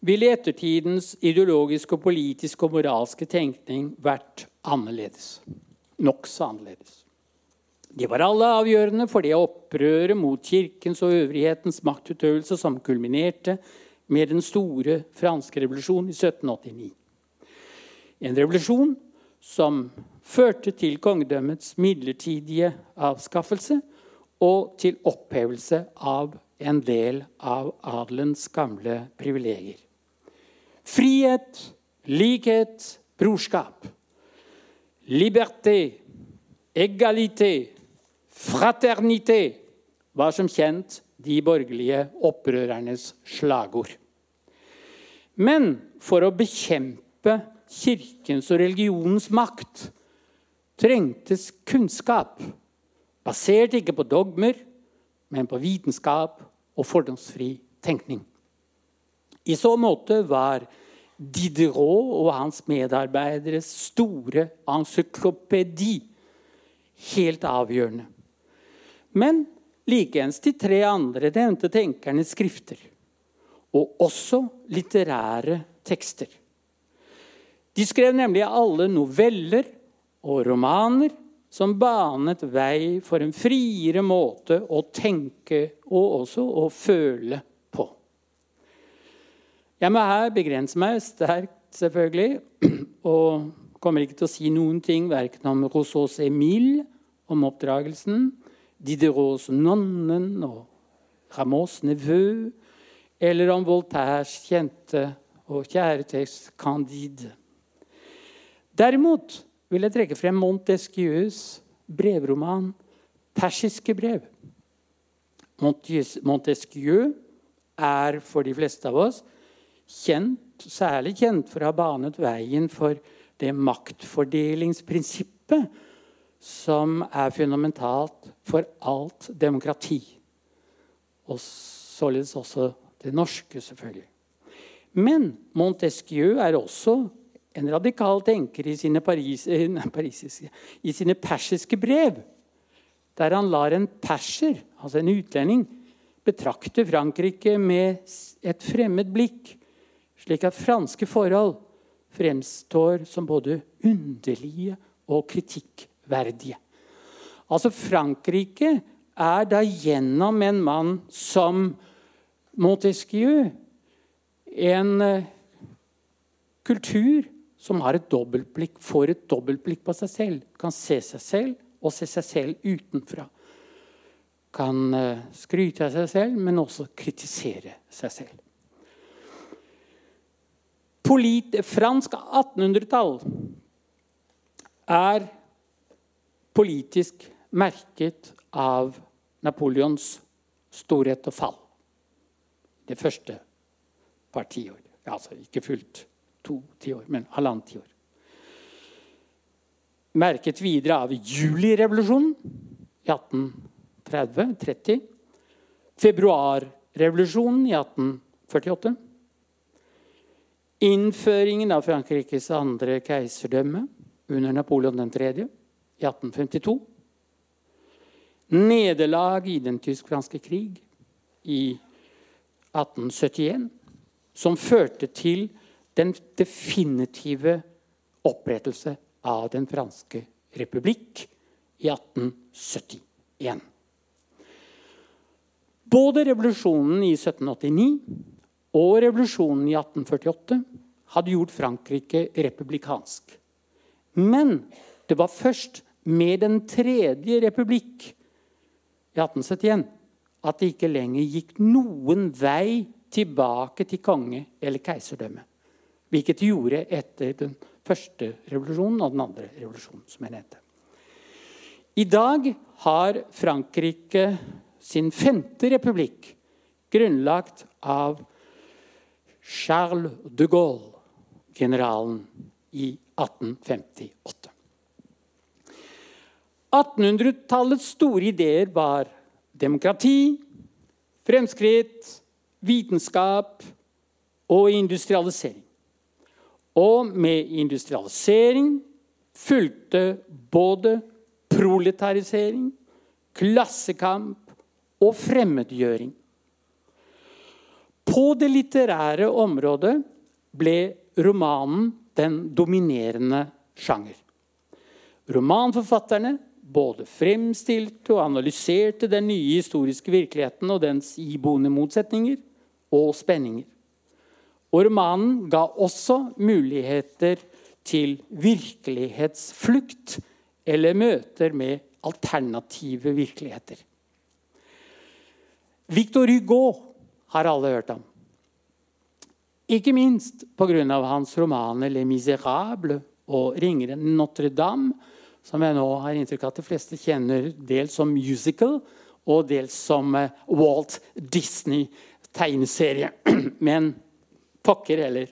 ville ettertidens ideologiske, og politiske og moralske tenkning vært annerledes. Nokså annerledes. De var alle avgjørende for det opprøret mot kirkens og øvrighetens maktutøvelse som kulminerte med den store franske revolusjonen i 1789. En revolusjon som førte til kongedømmets midlertidige avskaffelse og til opphevelse av en del av adelens gamle privilegier. Frihet, likhet, brorskap. Liberté, egalité, fraternité var som kjent de borgerlige opprørernes slagord. Men for å bekjempe kirkens og religionens makt trengtes kunnskap, basert ikke på dogmer, men på vitenskap og fordomsfri tenkning. I så måte var Diderot og hans medarbeideres store encyklopedi helt avgjørende. Men likeens de tre andre nevnte tenkernes skrifter. Og også litterære tekster. De skrev nemlig alle noveller og romaner som banet vei for en friere måte å tenke og også å føle på. Jeg må her begrense meg sterkt, selvfølgelig, og kommer ikke til å si noen ting verken om Rousseaus Emil, om oppdragelsen, Diderots Nonnen og Ramos nevø, eller om Voltaires kjente og kjære tekst Candide. Derimot vil jeg trekke frem Montesquieus brevroman 'Persiske brev'. Montesquieu er for de fleste av oss kjent, særlig kjent for å ha banet veien for det maktfordelingsprinsippet som er fundamentalt for alt demokrati. Og således også det norske, selvfølgelig. Men Montesquieu er også en radikal tenker i sine, paris, parisiske, i sine persiske brev, der han lar en perser, altså en utlending, betrakte Frankrike med et fremmed blikk, slik at franske forhold fremstår som både underlige og kritikkverdige. Altså Frankrike er da gjennom en mann som Montesquieu en uh, kultur som har et dobbeltblikk, får et dobbeltblikk på seg selv. Kan se seg selv og se seg selv utenfra. Kan uh, skryte av seg selv, men også kritisere seg selv. Polit fransk 1800-tall er politisk merket av Napoleons storhet og fall. Det første par tiår. Altså ikke fullt to tiår, men halvannet tiår. Merket videre av julirevolusjonen i 1830-30. Februarrevolusjonen i 1848. Innføringen av Frankrikes andre keiserdømme under Napoleon 3. i 1852. Nederlag i den tysk-franske krig i 1871, som førte til den definitive opprettelse av Den franske republikk i 1871. Både revolusjonen i 1789 og revolusjonen i 1848 hadde gjort Frankrike republikansk. Men det var først med Den tredje republikk i 1871 at det ikke lenger gikk noen vei tilbake til konge- eller keiserdømme. Hvilket de gjorde etter den første revolusjonen og den andre revolusjonen. som jeg nevnte. I dag har Frankrike sin femte republikk, grunnlagt av Charles de Gaulle, generalen, i 1858. 1800-tallets store ideer var demokrati, fremskritt, vitenskap og industrialisering. Og med industrialisering fulgte både proletarisering, klassekamp og fremmedgjøring. På det litterære området ble romanen den dominerende sjanger. Romanforfatterne både fremstilte og analyserte den nye historiske virkeligheten og dens iboende motsetninger og spenninger. Og romanen ga også muligheter til virkelighetsflukt eller møter med alternative virkeligheter. Victor Hugo har alle hørt om. Ikke minst pga. hans romaner 'Les Miserables» og 'Ringeren Notre-Dame', som jeg nå har inntrykk av at de fleste kjenner dels som musical og dels som eh, Walt Disney-tegneserie. Men pokker heller.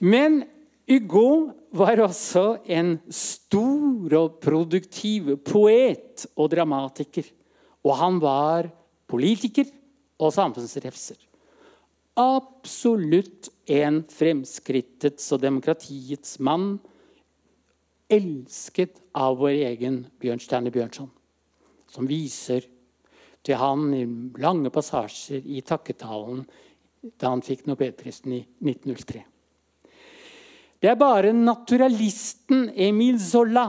Men Hugo var også en stor og produktiv poet og dramatiker. Og han var politiker og samfunnsrefser. Absolutt en fremskrittets og demokratiets mann. Elsket av vår egen Bjørnstjerne Bjørnson, som viser til han i lange passasjer i takketalen da han fikk nobelprisen i 1903. Det er bare naturalisten Emil Zolla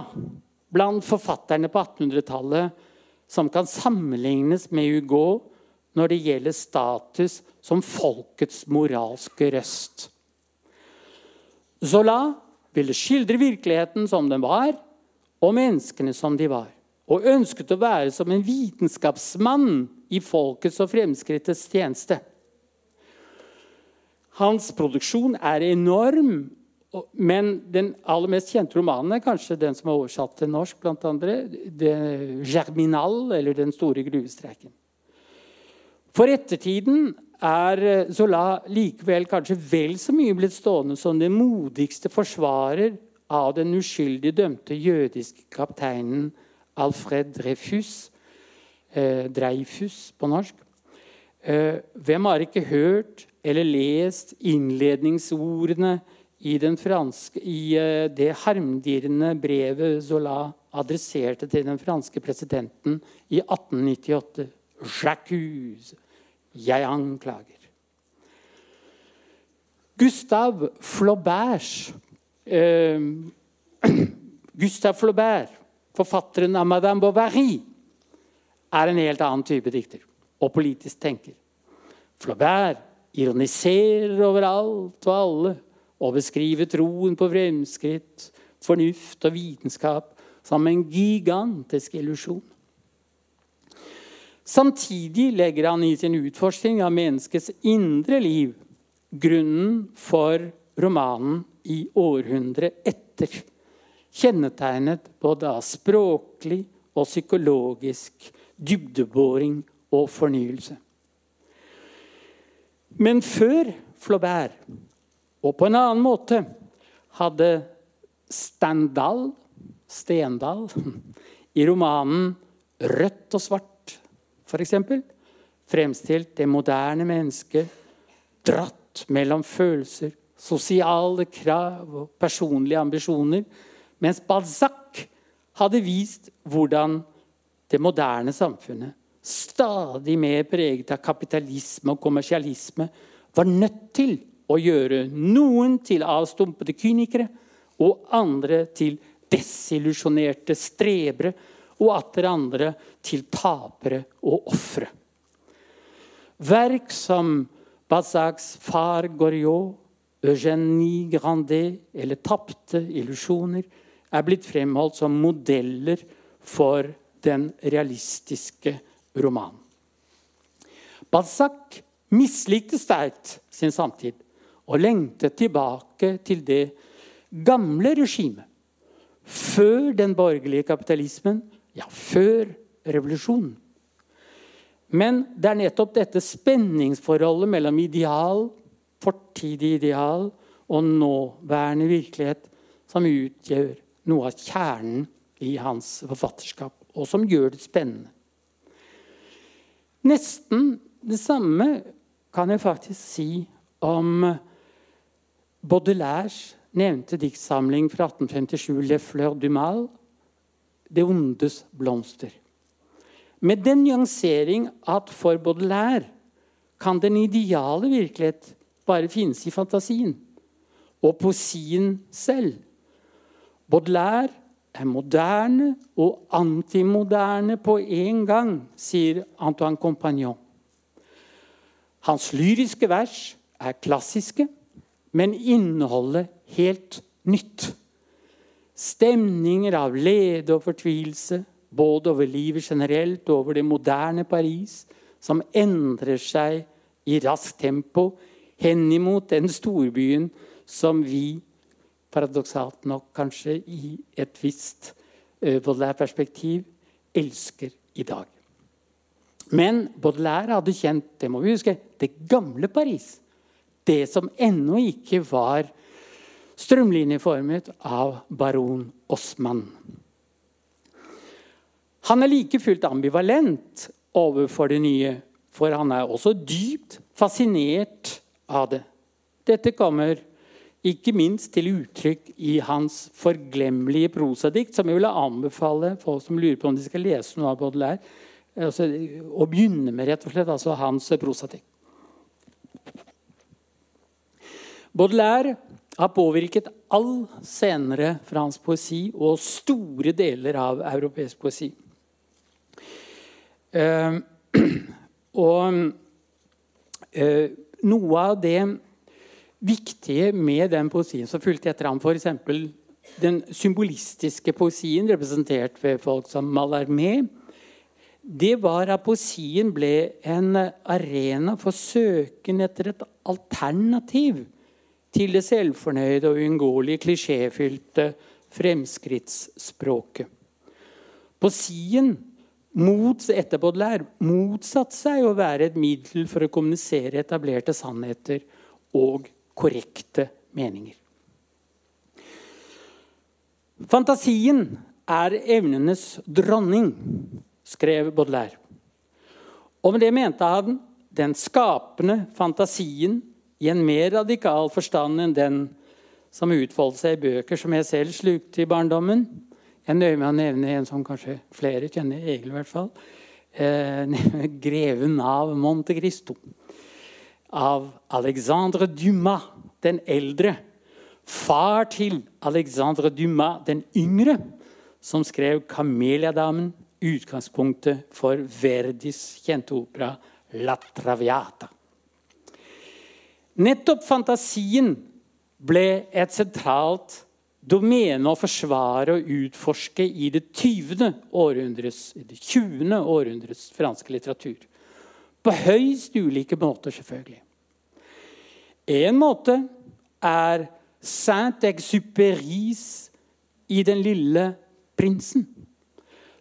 blant forfatterne på 1800-tallet som kan sammenlignes med Hugo når det gjelder status som folkets moralske røst. Zola ville skildre virkeligheten som den var, og menneskene som de var. Og ønsket å være som en vitenskapsmann i folkets og fremskrittets tjeneste. Hans produksjon er enorm, men den aller mest kjente romanen er kanskje den som er oversatt til norsk, blant andre, 'Germinal', eller 'Den store gruvestreiken'. For ettertiden er Zola likevel kanskje vel så mye blitt stående som den modigste forsvarer av den uskyldig dømte jødiske kapteinen Alfred Dreyfus, eh, Dreyfus på norsk. Eh, hvem har ikke hørt eller lest innledningsordene i, franske, i eh, det harmdirrende brevet Zola adresserte til den franske presidenten i 1898. J'accuse. Jeg anklager. Gustav Flauberts eh, Gustav Flaubert forfatteren av Madame Bovary, er en helt annen type dikter og politisk tenker. Flaubert ironiserer over alt og alle og beskriver troen på fremskritt, fornuft og vitenskap som en gigantisk illusjon. Samtidig legger han i sin utforskning av menneskets indre liv grunnen for romanen i århundret etter. Kjennetegnet både av språklig og psykologisk dybdeboring og fornyelse. Men før Flaubert, og på en annen måte, hadde Standal, Stendal i romanen 'Rødt og svart' f.eks. fremstilt det moderne mennesket dratt mellom følelser, sosiale krav og personlige ambisjoner, mens Balzac hadde vist hvordan det moderne samfunnet, stadig mer preget av kapitalisme og kommersialisme, var nødt til å gjøre noen til avstumpede kynikere og andre til desillusjonerte strebere, og atter andre til tapere og ofre. Verk som Balzacs far Goriot, Eugénie Grandet eller Tapte illusjoner er blitt fremholdt som modeller for den realistiske romanen. Balzac mislikte sterkt sin samtid og lengtet tilbake til det gamle regimet. Før den borgerlige kapitalismen, ja, før revolusjonen. Men det er nettopp dette spenningsforholdet mellom ideal, fortidig ideal og nåværende virkelighet som utgjør noe av kjernen i hans forfatterskap, og som gjør det spennende. Nesten det samme kan jeg faktisk si om Baudelaires nevnte diktsamling fra 1857, 'Le Fleur du Mal', 'Det ondes blomster'. Med den nyansering at for Baudelaire kan den ideale virkelighet bare finnes i fantasien og poesien selv. Baudelaire er moderne og antimoderne på én gang, sier Antoine Compagnon. Hans lyriske vers er klassiske, men inneholder helt nytt. Stemninger av lede og fortvilelse, både over livet generelt og over det moderne Paris, som endrer seg i raskt tempo henimot den storbyen som vi, paradoksalt nok kanskje i et visst Baudelaire perspektiv, elsker i dag. Men Baudelaire hadde kjent det må vi huske, det gamle Paris. Det som ennå ikke var strømlinjeformet av baron Osman. Han er like fullt ambivalent overfor det nye, for han er også dypt fascinert av det. Dette kommer ikke minst til uttrykk i hans forglemmelige prosadikt, som jeg vil anbefale folk som lurer på om de skal lese noe av Baudelaire, altså, å begynne med rett og slett altså hans prosadikt. Baudelaire har påvirket all senere fransk poesi og store deler av europeisk poesi. Uh, og uh, noe av det viktige med den poesien som fulgte etter ham, f.eks. den symbolistiske poesien representert ved folk som Mallarmé, det var at poesien ble en arena for søken etter et alternativ til det selvfornøyde og uunngåelige klisjéfylte fremskrittsspråket. På mot, etter Baudelaire motsatte seg å være et middel for å kommunisere etablerte sannheter og korrekte meninger. Fantasien er evnenes dronning, skrev Baudelaire. Og med det mente han den skapende fantasien i en mer radikal forstand enn den som utfoldet seg i bøker som jeg selv slukte i barndommen. Jeg nøyer meg å nevne en som kanskje flere kjenner, Egil i hvert fall. Eh, 'Greven av Monte Cristo' av Alexandre Dumas den eldre. Far til Alexandre Dumas den yngre, som skrev 'Kameliadamen', utgangspunktet for Verdis kjente opera 'La Traviata'. Nettopp fantasien ble et sentralt domene å forsvare og utforske i det 20. århundres, det 20. århundres franske litteratur. På høyst ulike måter, selvfølgelig. En måte er Saint-Exupéris i 'Den lille prinsen',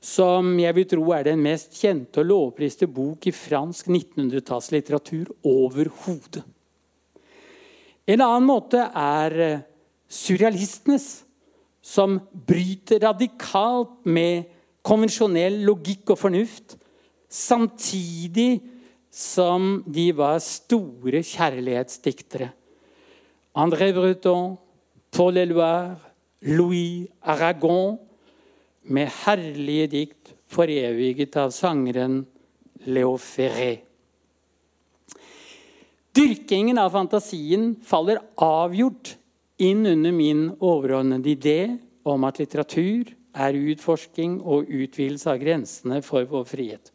som jeg vil tro er den mest kjente og lovpriste bok i fransk 1900-tallslitteratur overhodet. En annen måte er eh, surrealistenes, som bryter radikalt med konvensjonell logikk og fornuft, samtidig som de var store kjærlighetsdiktere. André Breton, Paul Eluard, Louis Aragon med herlige dikt foreviget av sangeren Leo Ferré. Dyrkingen av fantasien faller avgjort inn under min overordnede idé om at litteratur er utforsking og utvidelse av grensene for vår frihet.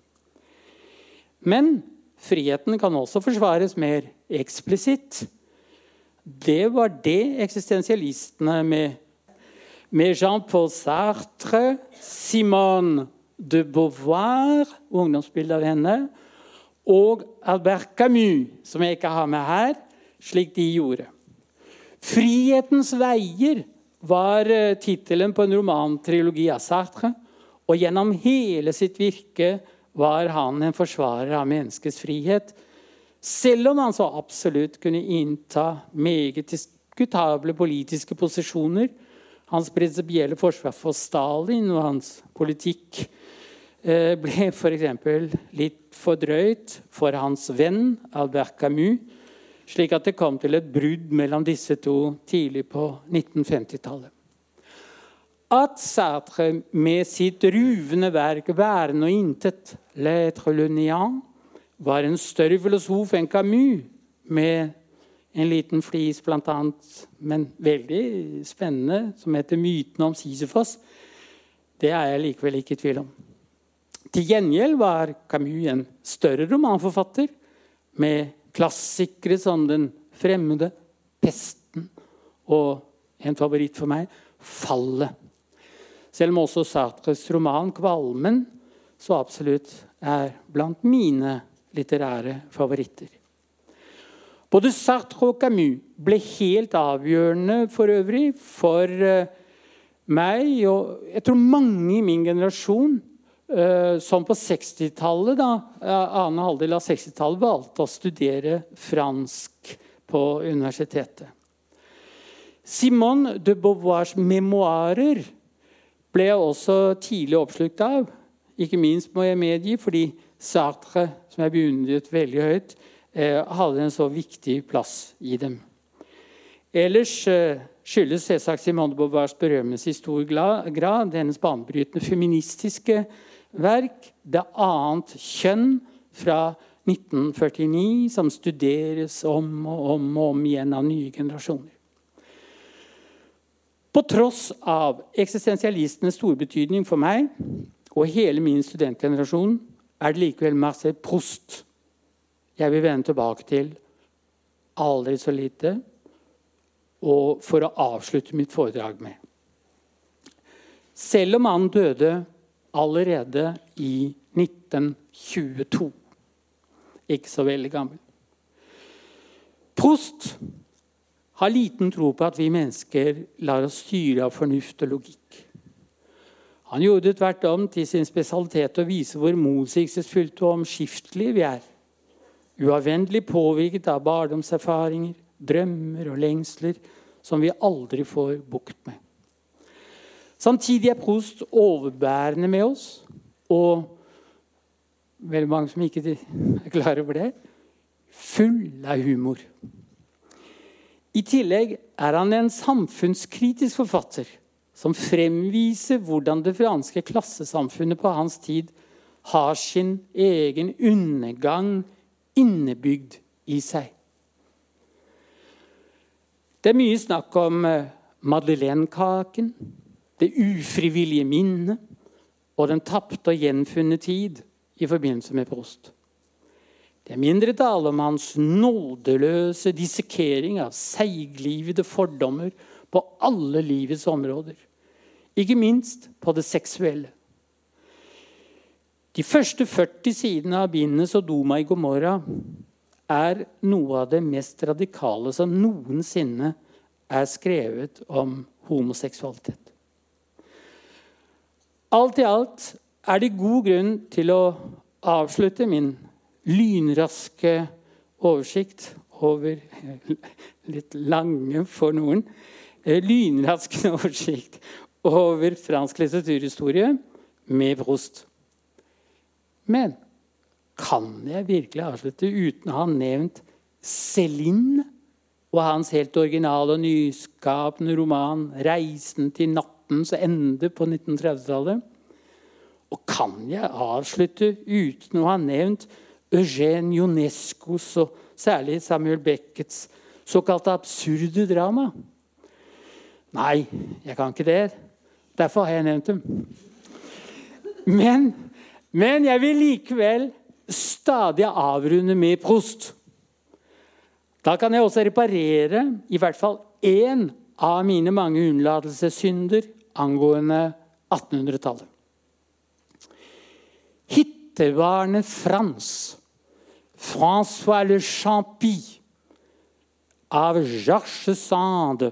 Men friheten kan også forsvares mer eksplisitt det var det eksistensialistene med, med Jean-Paul Sartre, Simone de Beauvoir, ungdomsbildet av henne, og Albert Camus, som jeg ikke har med her, slik de gjorde. 'Frihetens veier' var eh, tittelen på en romantrilogi av Sartre. Og gjennom hele sitt virke var han en forsvarer av menneskets frihet selv om han så absolutt kunne innta meget diskutable politiske posisjoner. Hans prinsipielle forsvar for Stalin og hans politikk eh, ble f.eks. litt for drøyt for hans venn Albert Camus, slik at det kom til et brudd mellom disse to tidlig på 1950-tallet. At Sartre med sitt ruvende verk 'Væren og intet', 'L'être le nian', var en større filosof enn Camus, med en liten flis bl.a., men veldig spennende, som heter 'Myten om Sisyfos'. Det er jeg likevel ikke i tvil om. Til gjengjeld var Camus en større romanforfatter, med klassikere som 'Den fremmede', 'Pesten' og en favoritt for meg 'Fallet'. Selv om også Sartres roman 'Kvalmen' så absolutt er blant mine litterære favoritter. Både Sartre og Camus ble helt avgjørende for øvrig for eh, meg og jeg tror mange i min generasjon som på 60-tallet, annen halvdel av 60-tallet, valgte å studere fransk på universitetet. Simone de Beauvoirs memoarer ble jeg også tidlig oppslukt av. Ikke minst må jeg medgi fordi Sartre, som jeg beundret veldig høyt, eh, hadde en så viktig plass i dem. Ellers eh, skyldes selvsagt Simone de Beauvoirs berømmelse i stor grad hennes banebrytende feministiske verk 'Det annet kjønn' fra 1949, som studeres om og om og om igjen av nye generasjoner. På tross av eksistensialistenes store betydning for meg og hele min studentgenerasjon er det likevel masse post jeg vil vende tilbake til aldri så lite, og for å avslutte mitt foredrag med. Selv om han døde allerede i 1922 Ikke så veldig gammel. Prost har liten tro på at vi mennesker lar oss styre av fornuft og logikk. Han gjorde det tvert om til sin spesialitet å vise hvor motsigelsesfullt og omskiftelige vi er. Uavvendelig påvirket av barndomserfaringer, drømmer og lengsler som vi aldri får bukt med. Samtidig er Prost overbærende med oss, og veldig mange som ikke er klar over det, full av humor. I tillegg er han en samfunnskritisk forfatter som fremviser hvordan det franske klassesamfunnet på hans tid har sin egen undergang innebygd i seg. Det er mye snakk om eh, madeleinekaken, det ufrivillige minnet og den tapte og gjenfunne tid i forbindelse med Prost. Det er mindre tale om hans nådeløse dissekering av seiglivede fordommer på alle livets områder, ikke minst på det seksuelle. De første 40 sidene av bindet Sodoma i Gomorra er noe av det mest radikale som noensinne er skrevet om homoseksualitet. Alt i alt er det god grunn til å avslutte min lynraske oversikt over Litt lange for noen. lynraske oversikt over fransk litteraturhistorie med Prost. Men kan jeg virkelig avslutte uten å ha nevnt Céline og hans helt originale og nyskapende roman 'Reisen til nattens ende' på 1930-tallet? Og kan jeg avslutte uten å ha nevnt Eugène Ionescos og særlig Samuel Beckets såkalte absurde drama? Nei, jeg kan ikke det. Derfor har jeg nevnt dem. Men, men jeg vil likevel stadig avrunde med Prost. Da kan jeg også reparere i hvert fall én av mine mange unnlatelsessynder angående 1800-tallet. Hittevarende Frans, François Le Champy av Georges Sande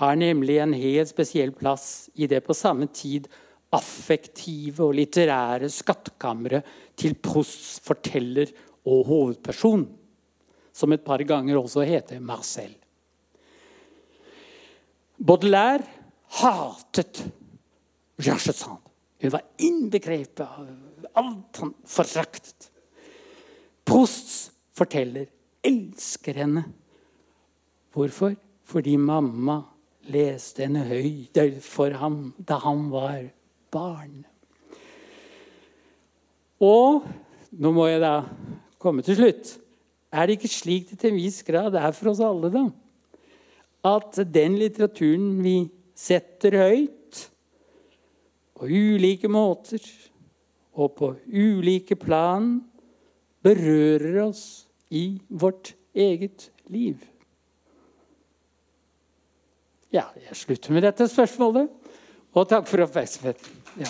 har nemlig en helt spesiell plass i det på samme tid affektive og litterære skattkammeret til Prousts forteller og hovedperson, som et par ganger også heter Marcel. Baudelaire hatet Sand. Hun var innbegrepet av alt han foraktet. Posts forteller elsker henne. Hvorfor? Fordi mamma leste henne høyt for ham da han var barn. Og nå må jeg da komme til slutt. Er det ikke slik det til en viss grad er for oss alle, da? At den litteraturen vi setter høyt, på ulike måter og på ulike plan berører oss i vårt eget liv. Ja, jeg slutter med dette spørsmålet, og takk for oppmerksomheten. Ja.